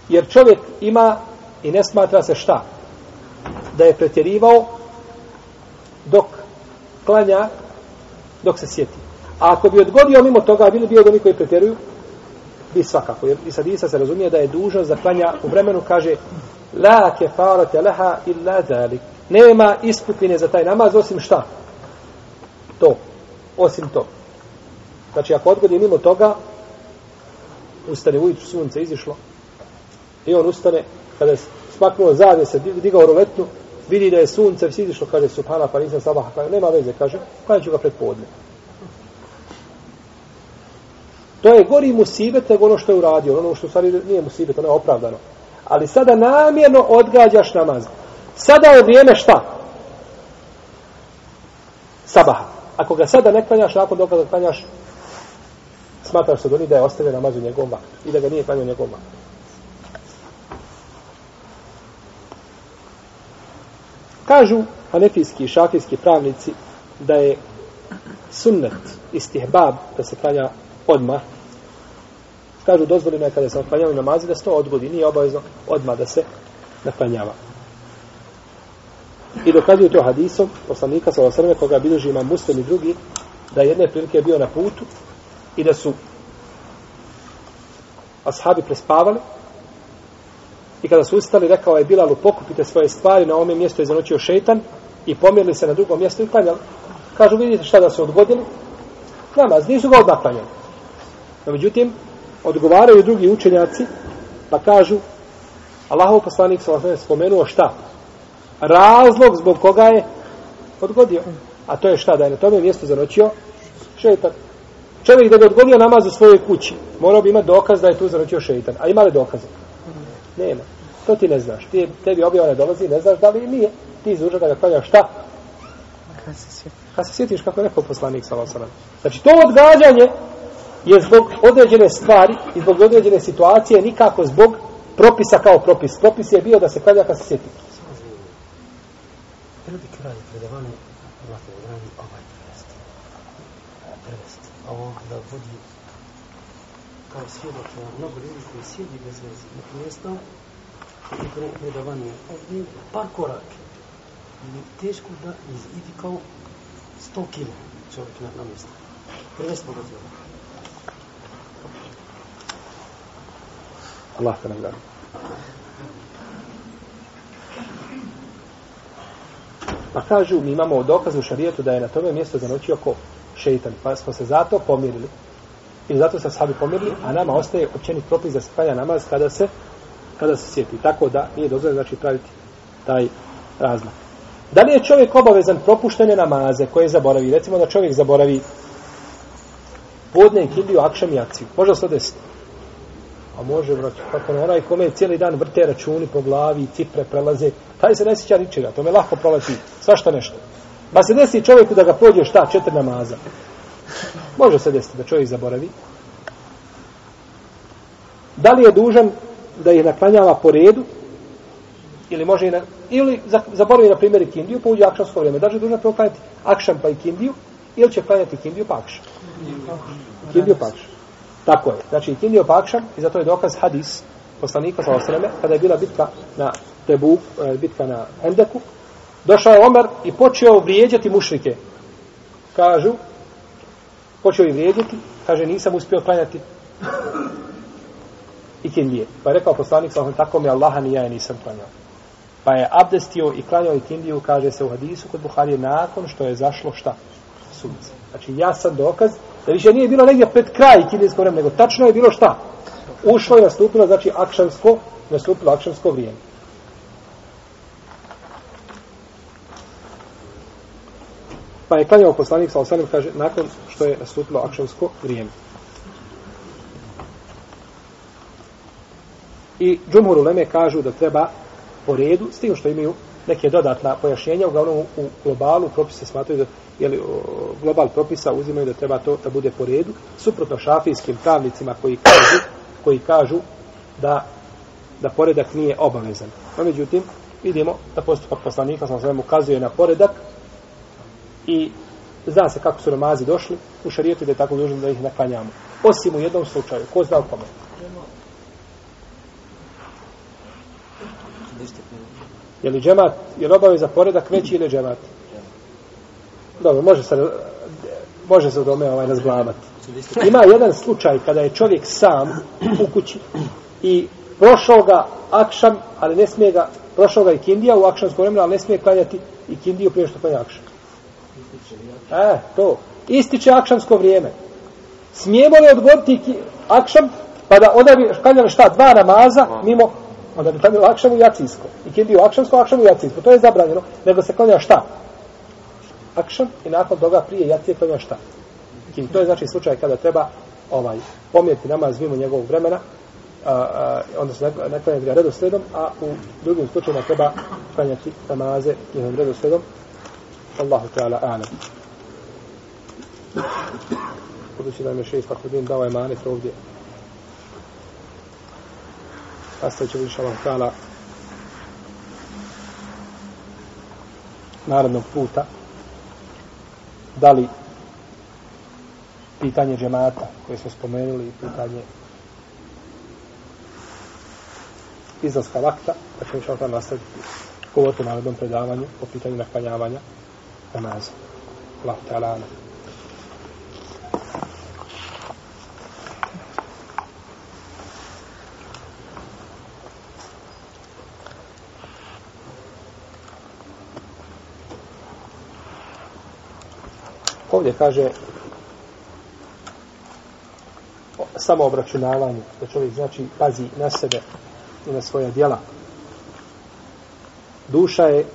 Jer čovjek ima i ne smatra se šta? Da je pretjerivao dok klanja, dok se sjeti. A ako bi odgodio mimo toga, bili bi od onih koji pretjeruju, bi svakako. Jer i sad Isa se razumije da je dužan za klanja u vremenu, kaže La kefarate leha illa dalik. Nema iskupine za taj namaz, osim šta? To. Osim to. Znači, ako odgodi mimo toga, ustane ujutru, sunce izišlo, i on ustane, kada je smaknuo zavije, se digao roletnu, vidi da je sunce, vsi izišlo, kaže, subhana, pa nisam sabaha, kaže, nema veze, kaže, kada ću ga pred podne. To je gori musibet nego ono što je uradio, ono što stvari nije musibet, ono je opravdano. Ali sada namjerno odgađaš namaz. Sada je vrijeme šta? Sabaha. Ako ga sada ne klanjaš, nakon dokaza klanjaš, smatraš se do da je ostavio namaz u njegovom vaktu i da ga nije klanjao u njegovom vaktu. Kažu hanefijski i šafijski pravnici da je sunnet istihbab da se klanja odmah. Kažu dozvoljeno je kada se naklanjavaju namazi da se to odgodi, nije obavezno odmah da se naklanjava. I dokazuju to hadisom poslanika sa osrme koga bilježi ima muslim i drugi da jedne prilike je bio na putu i da su ashabi prespavali i kada su ustali rekao je Bilalu pokupite svoje stvari na ovome mjestu je zanočio šeitan i pomjerili se na drugom mjestu i klanjali. Kažu vidite šta da su odgodili? Namaz, nisu ga odmah klanjali. No, međutim, odgovaraju drugi učenjaci, pa kažu, Allahov poslanik sa osnovne spomenuo šta? Razlog zbog koga je odgodio. A to je šta? Da je na tome mjestu zanočio šeitan. Čovjek da bi odgodio namaz u svojoj kući, morao bi imati dokaz da je tu zanočio šeitan. A ima li dokaze? Nema. To ti ne znaš. Ti, tebi objava ne dolazi, ne znaš da li nije. Ti izvuča da ga klanjaš šta? Kad se sjetiš kako je rekao poslanik sa osnovne. Znači, to odgađanje je zbog određene stvari i zbog određene situacije nikako zbog propisa kao propis. Propis je bio da se klanja kad se sjeti. Prvi kraj predavanja imate odrani ovaj. Prevest. A ovo da vodi kao svjedok na mnogo ljudi koji sjedi bez veze. Na mjesto i predavanje. Ovdje par korak. I teško da izidi kao 100 kilo čovjek na, na mjesto. Prevest mogu da Allah te nagradi. Pa kažu, mi imamo dokaz u šarijetu da je na tome mjesto zanočio ko šeitan. Pa smo se zato pomirili. I zato se sahabi pomirili, a nama ostaje općenit propis da se klanja namaz kada se kada se sjeti. Tako da nije dozvoljeno znači praviti taj razmak. Da li je čovjek obavezan propuštene namaze koje zaboravi? Recimo da čovjek zaboravi podne i kindiju, akšam i akciju. Može se desiti? A može, brać, kako na onaj kome cijeli dan vrte računi po glavi, cifre prelaze, taj se ne sjeća ničega, to me lahko proleti, svašta nešto. Pa se desi čovjeku da ga prođe šta, četiri namaza. Može se desiti da čovjek zaboravi. Da li je dužan da ih naklanjava po redu, ili može i na, ili zaboravi na primjer i kindiju, pa uđe akšansko vrijeme. Da li je dužan to klanjati akšan pa i kindiju, ili će klanjati kindiju pa akšan. Kindiju pa akšan. Tako je. Znači, kindiju pa akšam i zato je dokaz hadis poslanika sa osreme, kada je bila bitka na Tebu, e, bitka na Endeku, došao je Omer i počeo vrijeđati mušrike. Kažu, počeo je vrijeđati, kaže, nisam uspio klanjati i kindije. Pa je rekao poslanik sa tako mi Allaha ni ja je nisam klanjao. Pa je abdestio i klanjao i kindiju, kaže se u hadisu kod Buharije, nakon što je zašlo šta? Sunce. Znači, ja sam dokaz da više nije bilo negdje pred kraj kindijskog vremena, nego tačno je bilo šta? Ušlo i nastupilo, znači, akšansko, nastupilo akšansko vrijeme. Pa je klanjao poslanik sa osanem, kaže, nakon što je nastupilo akšansko vrijeme. I džumhur uleme kažu da treba po redu, s tim što imaju neke dodatna pojašnjenja, uglavnom u globalu propise smatraju da jeli, global propisa uzimaju da treba to da bude po redu, suprotno šafijskim pravnicima koji kažu, koji kažu da, da poredak nije obavezan. No, međutim, vidimo da postupak poslanika sam svem ukazuje na poredak i zna se kako su namazi došli u šarijetu da je tako dužno da ih naklanjamo. Osim u jednom slučaju, ko zna u kome? Je li džemat, je li obaveza poredak veći ili džemat? Dobro, može se, može se u tome ovaj razglavati. Ima jedan slučaj kada je čovjek sam u kući i prošao ga akšam, ali ne smije ga, prošao ga i kindija u akšamskom vremenu, ali ne smije klanjati i kindiju prije što klanja akšam. E, to. Ističe akšamsko vrijeme. Smijemo li odgoditi akšam, pa da onda bi klanjali šta, dva namaza, mimo, onda bi klanjali akšam u jacijsko. I kindiju akšamsko, akšam u jacijsko. To je zabranjeno, nego se klanja šta? Akšam i nakon toga prije jacije klanja šta? I to je znači slučaj kada treba ovaj pomijeti namaz mimo njegovog vremena, a, a, onda se ne klanja ga redosledom, a u drugim slučajima treba klanjati namaze njegovim redosledom. Allahu Teala alam. Budući da mi je šest fakudin dao je manet ovdje. Nastavit ćemo inša Allahu Teala narodnog puta. Da li pitanje džemata koje smo spomenuli i pitanje izlaska vakta, da ćemo što tam nastaviti govoriti o narodnom predavanju po pitanju naklanjavanja namaza. Allah ta'ala ana. Ovdje kaže samo obračunavanje, da čovjek znači pazi na sebe i na svoja djela. Duša je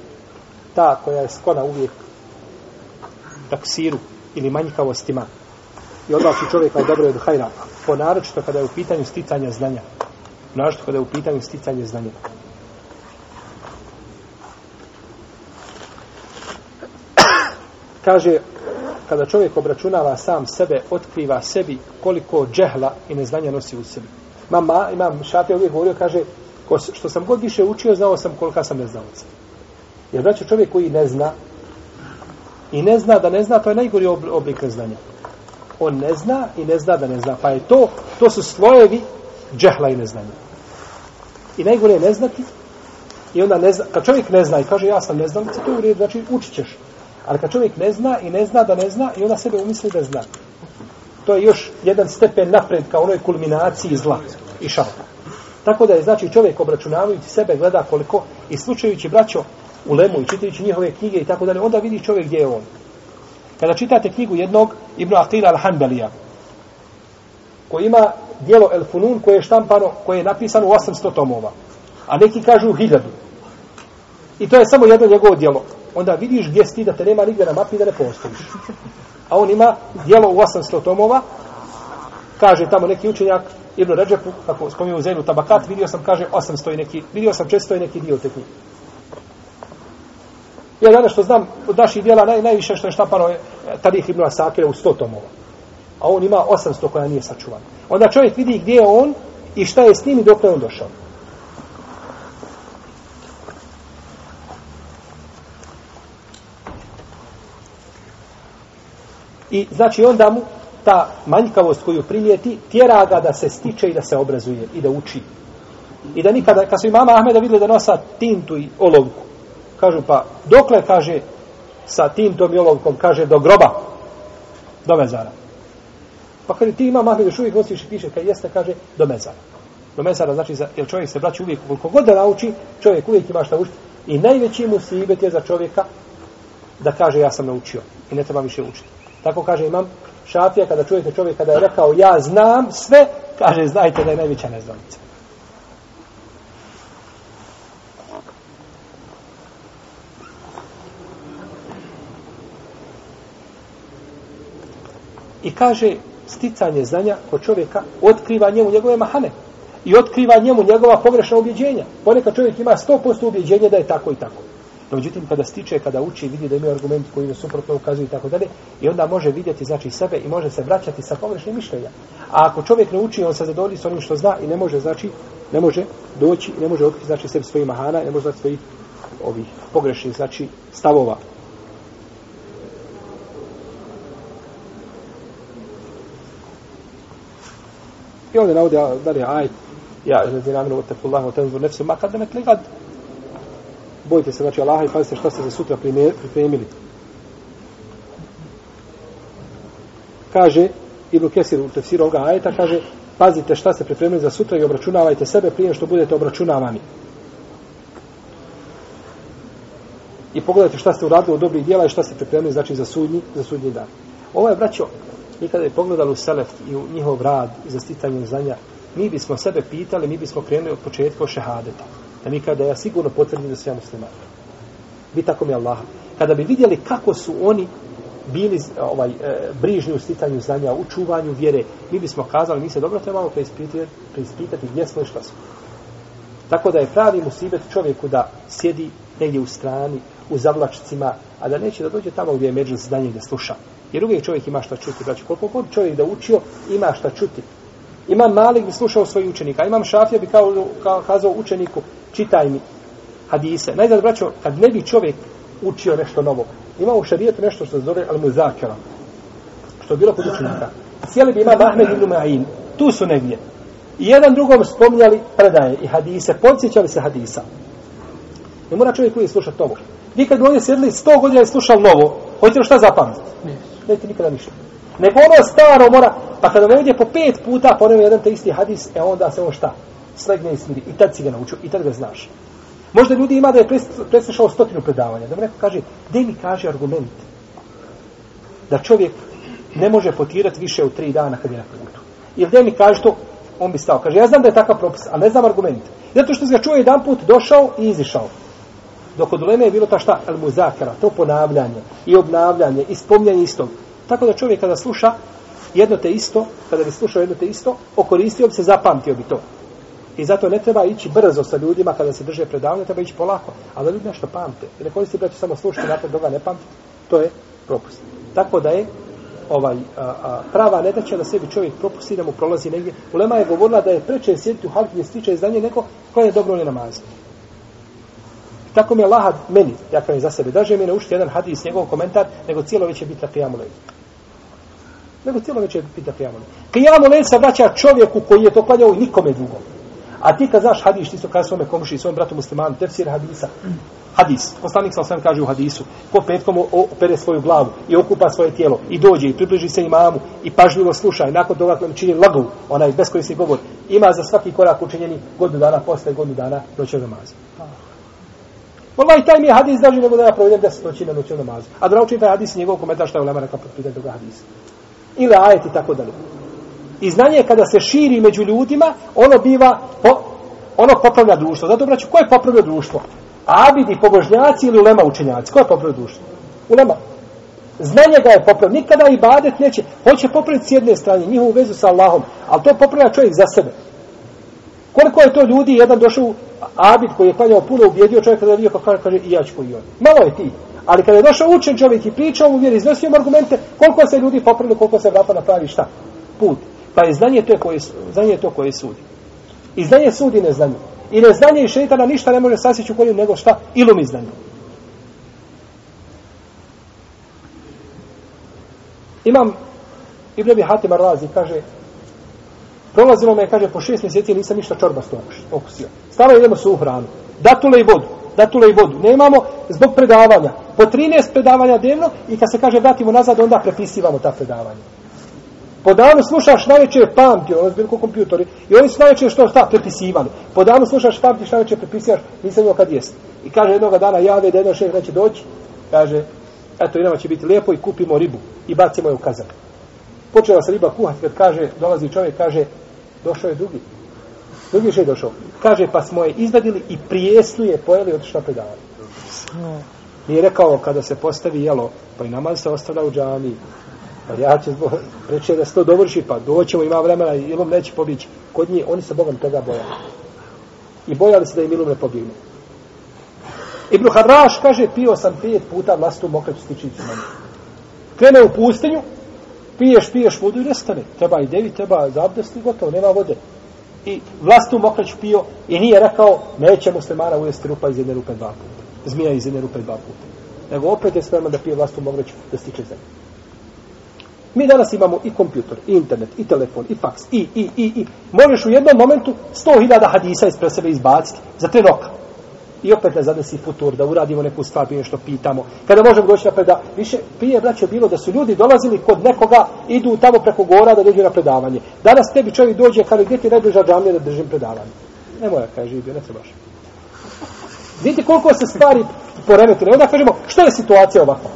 ta koja je skona uvijek taksiru ili manjkavostima i odlači čovjeka od dobro od hajra, po naročito kada je u pitanju sticanja znanja. Naročito kada je u pitanju sticanja znanja. Kaže, kada čovjek obračunava sam sebe, otkriva sebi koliko džehla i neznanja nosi u sebi. Mama, imam šafija uvijek govorio, kaže, ko, što sam god više učio, znao sam kolika sam neznalica. Jer znači čovjek koji ne zna, i ne zna da ne zna, to je najgori oblik neznanja. On ne zna i ne zna da ne zna. Pa je to, to su slojevi džehla i neznanja. I najgore je ne znati, i onda ne zna, kad čovjek ne zna i kaže ja sam neznalica, to je u redu, znači učit ćeš. Ali kad čovjek ne zna i ne zna da ne zna i onda sebe umisli da zna. To je još jedan stepen napred ka onoj kulminaciji zla i šalta. Tako da je znači čovjek obračunavajući sebe gleda koliko i slučajući braćo u lemu i čitajući njihove knjige i tako dalje, onda vidi čovjek gdje je on. Kada čitate knjigu jednog Ibn Aqila al-Hanbalija, koji ima dijelo El Funun koje je štampano, koje je napisano u 800 tomova, a neki kažu u hiljadu. I to je samo jedno njegovo dijelo onda vidiš gdje si da te nema nigdje na mapi da ne postojiš. A on ima dijelo u 800 tomova, kaže tamo neki učenjak, Ibn Ređepu, kako spominju u Zenu Tabakat, vidio sam, kaže, 800 i neki, vidio sam 400 i neki dio te knjige. Ja danas što znam, od naših dijela naj, najviše što je štapano je e, Tarih Ibn Asakira u 100 tomova. A on ima 800 koja nije sačuvana. Onda čovjek vidi gdje je on i šta je s njim i dok je on došao. I znači onda mu ta manjkavost koju primijeti tjera ga da se stiče i da se obrazuje i da uči. I da nikada, kad su imama Ahmeda vidjeli da nosa tintu i olovku, kažu pa, dokle kaže sa tim tom jolovkom, kaže do groba, do mezara. Pa kaže ti imam Ahmed još uvijek nosiš i piše, kad jeste, kaže do mezara. Do mezara znači, za, jer čovjek se braći uvijek, koliko god da nauči, čovjek uvijek ima šta učiti. I najveći musibet je za čovjeka da kaže ja sam naučio i ne treba više učiti. Tako kaže imam Šafija kada čujete čovjek kada je rekao ja znam sve, kaže znajte da je najveća neznalica. I kaže sticanje znanja kod čovjeka otkriva njemu njegove mahane. i otkriva njemu njegova pogrešna ubjeđenja. Ponekad čovjek ima 100% ubjeđenja da je tako i tako. No, međutim, kada stiče, kada uči, vidi da ima argument koji je suprotno ukazuju i tako dalje, i onda može vidjeti, znači, sebe i može se vraćati sa pogrešnim mišljenja. A ako čovjek ne uči, on se zadovolji s onim što zna i ne može, znači, ne može doći, ne može otkriti, znači, sebi svojih mahana, ne može znači svojih ovih pogrešnih, znači, stavova. I ovdje navode, da li je ajt, ja, znači, namenu, otaku Allahu, tenzur nefsu, ma kada ne kligad, bojite se, znači, Allaha i pazite šta ste za sutra pripremili. Kaže, Ibn Kesir u tefsiru ovoga ajeta, kaže, pazite šta ste pripremili za sutra i obračunavajte sebe prije što budete obračunavani. I pogledajte šta ste uradili u dobrih dijela i šta ste pripremili, znači, za sudnji, za sudnji dan. Ovo je, braćo, mi kada bi pogledali u Selef i u njihov rad za stitanje znanja, mi bismo sebe pitali, mi bismo krenuli od početka o šehadeta. Da mi kada ja sigurno potvrdim da se ja musliman. Vi tako mi Allah. Kada bi vidjeli kako su oni bili ovaj e, brižni u stitanju znanja, u čuvanju vjere, mi bismo kazali, mi se dobro trebamo preispitati, preispitati gdje smo i šta smo. Tako da je pravi musibet čovjeku da sjedi negdje u strani, u zavlačcima, a da neće da dođe tamo gdje je među znanje da sluša. Jer uvijek čovjek ima šta čuti. Znači, koliko god čovjek da učio, ima šta čuti. Imam Malik bi slušao svoj učenika. Imam Šafija bi kao, kao kazao učeniku, čitaj mi hadise. Najzad, braćo, kad ne bi čovjek učio nešto novo, ima u šarijetu nešto što se zove al muzakara, što je bilo kod učenika. Sjeli bi ima Ahmed ibn Ma'in, tu su negdje. I jedan drugom spominjali predaje i hadise, podsjećali se hadisa. Ne mora čovjek uvijek slušati novo. Vi kad bi ovdje sjedli sto godina i slušali novo, hoćete li šta zapamtiti? Ne. Nećete nikada ništa. Nego ono staro mora, pa kada me ovdje po pet puta ponovi jedan te isti hadis, e onda se on šta? Slegne i smiri. I tad si ga naučio, i tad ga znaš. Možda ljudi ima da je preslušao stotinu predavanja. Da mi neko kaže, gdje mi kaže argument da čovjek ne može potirati više od tri dana kad je na putu. Ili gdje mi kaže to, on bi stao. Kaže, ja znam da je takav propis, a ne znam argument. Zato što se ga čuje jedan put, došao i izišao. Dok od uleme je bilo ta šta, al muzakara, to ponavljanje i obnavljanje i spomljanje istog. Tako da čovjek kada sluša jedno te isto, kada bi slušao jedno te isto, okoristio bi se, zapamtio bi to. I zato ne treba ići brzo sa ljudima kada se drže predavanje, treba ići polako. Ali da ljudi nešto pamte. I ne koristi da će samo slušati, nakon toga ne pamti. To je propust. Tako da je ovaj a, a, prava nedaća da će da sebi čovjek propusti da mu prolazi negdje. Ulema je govorila da je preče sjediti u halki gdje stiče izdanje neko koje je dobro ne namazio. Tako mi je lahad meni, ja kažem za sebe, daže mi naučiti jedan hadis, njegov komentar, nego cijelo već je biti na kijamu. Nego cijelo već je biti na kijamu leđu. Kijamu se vraća čovjeku koji je to klanjao i nikome drugom. A ti kad znaš hadis, ti su kada svome komši svom bratu muslimanu, tefsir hadisa, hadis, poslanik sam sam kaže u hadisu, ko petkom opere svoju glavu i okupa svoje tijelo i dođe i približi se imamu i pažljivo sluša i nakon toga kada čini lagu, onaj beskorisni govor, ima za svaki korak učinjeni godinu dana, posle godinu dana noće namaza. Wallahi taj mi je hadis daži nego da ja provedem deset noći na noću namazu. A da naučim taj hadis njegov komentar šta je ulema rekao pod pitanju toga hadisa. Ili ajet i tako dalje. I znanje kada se širi među ljudima, ono biva, po, ono popravlja društvo. Zato, braću, ko je popravio društvo? Abidi, pobožnjaci ili ulema učenjaci? Ko je popravio društvo? Ulema. Znanje ga je popravio. Nikada i badet neće. Hoće popraviti s jedne strane njihovu vezu sa Allahom. Ali to popravlja čovjek za sebe. Koliko je to ljudi, jedan došao Abid koji je klanjao puno, ubjedio čovjek kada je vidio pa kako kaže, i ja ću koji on. Malo je ti. Ali kada je došao učen čovjek i pričao mu vjeri, iznosio mu argumente, koliko se ljudi popravili, koliko se vrata napravi, šta? Put. Pa je znanje to koje, znanje to koje sudi. I znanje sudi neznanje. I neznanje i šeitana ništa ne može sasjeći u kolju nego šta? Ilum i znanje. Imam Ibn Abi Hatim Arlazi kaže prolazilo me, kaže, po šest mjeseci nisam ništa čorbasto okusio. Stalo idemo su u hranu. Datule i vodu. Datule i vodu. Nemamo zbog predavanja. Po 13 predavanja dnevno i kad se kaže vratimo nazad, onda prepisivamo ta predavanja. Po danu slušaš najveće pamti, ono je bilo kompjutori, i oni su najveće što šta prepisivali. Po danu slušaš pamti, šta najveće prepisivaš, nisam imao kad jest. I kaže jednog dana jave da jedan šef neće doći, kaže, eto, idemo će biti lijepo i kupimo ribu i bacimo je u kazan. Počela se riba kuhati, kad kaže, dolazi čovjek, kaže, došao je drugi. Drugi je došao. Kaže, pa smo je izvadili i prijesnu je pojeli od šta predavali. Nije rekao, kada se postavi jelo, pa i namaz se ostavlja u džami, Pa ja ću zbog, reći da se to dovrši, pa doćemo, ima vremena i neće pobići. Kod njih, oni se Bogom toga bojali. I bojali se da im ilom ne pobjegne. Ibn Harraš kaže, pio sam pet puta vlastu mokreću stičiću manje. Krene u pustinju, piješ, piješ vodu i nestane. Treba i devi, treba zabdesti, gotovo, nema vode. I vlastu mokrać pio i nije rekao, neće muslimana ujesti rupa iz jedne rupe dva puta. Zmija iz jedne rupe dva puta. Nego opet je spreman da pije vlastu mokrać da stiče zemlje. Mi danas imamo i kompjuter, i internet, i telefon, i faks, i, i, i, i. Možeš u jednom momentu 100.000 hadisa ispred sebe izbaciti za tri roka. I opet da zadesi futur, da uradimo neku stvar, prije što pitamo. Kada možemo doći na preda... Više, prije, braće bilo da su ljudi dolazili kod nekoga, idu tamo preko gora da dođu na predavanje. Danas tebi čovjek dođe, kada gdje ti najbliža džamija da držim predavanje? Ne moja, kaže, živio, ne trebaš. Vidite koliko se stvari poremetile. Onda kažemo, što je situacija ovakva?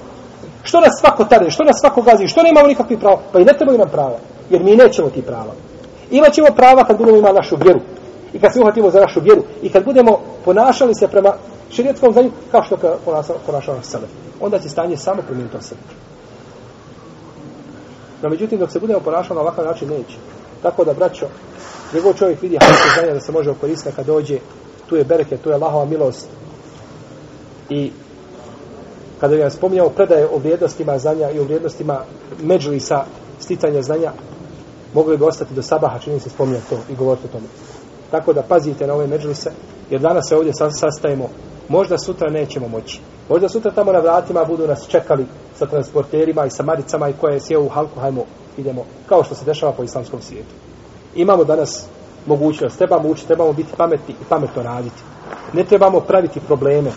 Što nas svako tare, što nas svako gazi, što nemamo nikakvih prava? Pa i ne trebaju nam prava, jer mi nećemo ti prava. Imaćemo prava kad budemo imali našu vjeru. I kad se uhvatimo za našu vjeru. I kad budemo ponašali se prema širijetskom znanju, kao što ponašamo sebe. Onda će stanje samo promijeniti sebe. No, međutim, dok se budemo ponašali na ovakav način, neće. Tako da, braćo, gdje god čovjek vidi hajte znanja da se može okoristiti kad dođe, tu je bereke, tu je Allahova milost. I kada je spominjao predaje o vrijednostima znanja i o vrijednostima međlisa sticanja znanja, mogli bi ostati do sabaha, čini se spominjati to i govoriti o tome. Tako da pazite na ove međlise, jer danas se ovdje sastajemo, možda sutra nećemo moći. Možda sutra tamo na vratima budu nas čekali sa transporterima i sa maricama i koje sjeo u halku, hajmo, idemo, kao što se dešava po islamskom svijetu. Imamo danas mogućnost, trebamo učiti, trebamo biti pametni i pametno raditi. Ne trebamo praviti probleme.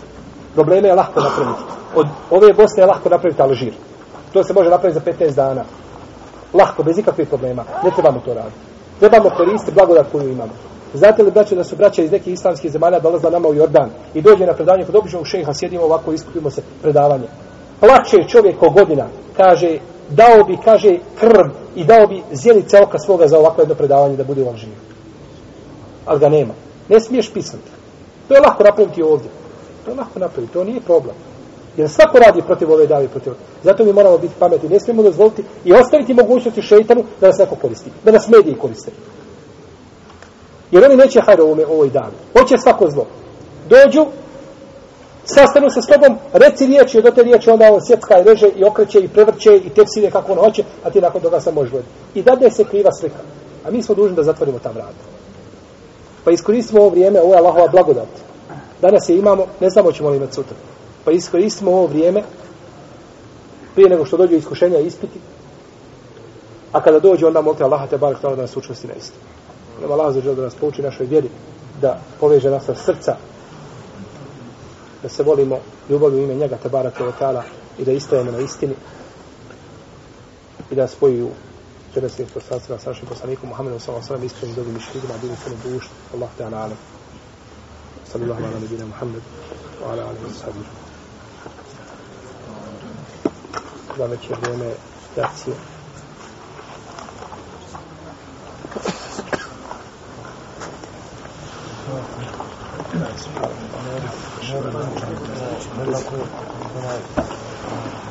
Probleme je lahko napraviti od ove Bosne je lahko napraviti Alžir. To se može napraviti za 15 dana. Lahko, bez ikakvih problema. Ne trebamo to raditi. Trebamo koristiti blagodat koju imamo. Znate li, braće, da su braća iz nekih islamskih zemalja dolazila nama u Jordan i dođe na predavanje, kod običnog šeha sjedimo ovako iskupimo se predavanje. Plače čovjek o godina, kaže, dao bi, kaže, krv i dao bi zjelice oka svoga za ovako jedno predavanje da bude vam živ. Ali ga nema. Ne smiješ pisati. To je lako napraviti ovdje. To je lako napraviti, to nije problem. Jer svako radi protiv ove davi, protiv ove. Zato mi moramo biti pametni. Ne smijemo dozvoliti i ostaviti mogućnosti šeitanu da nas neko koristi. Da nas mediji koriste. Jer oni neće hajde ovome, ovoj dan. Hoće svako zlo. Dođu, sastanu se s tobom, reci riječi, od te riječi onda on sjecka i reže i okreće i prevrće i tepsine kako on hoće, a ti nakon toga sam možeš gledati. I dade se kriva slika. A mi smo dužni da zatvorimo ta vrata. Pa iskoristimo ovo vrijeme, ovo je Allahova blagodat. Danas je imamo, ne znamo ćemo li imati sutra. Pa iskoristimo ovo vrijeme prije nego što dođu iskušenja i ispiti. A kada dođe, onda molite Allaha te barek da nas učvrsti na istinu. Nema Allah za da nas pouči našoj vjeri, da poveže nas srca, da se volimo ljubavi u ime njega te barek i da istajemo na istini i da spoji u dženevskim poslancima sa našim poslanikom Muhammedom sallallahu alejhi ve sellem iskrenim dobrim mišljenjima, bili su duš, Allah ta'ala alim. Sallallahu ala ve Muhammed wa ala alihi wa Da za već je vrijeme jacije. Thank you.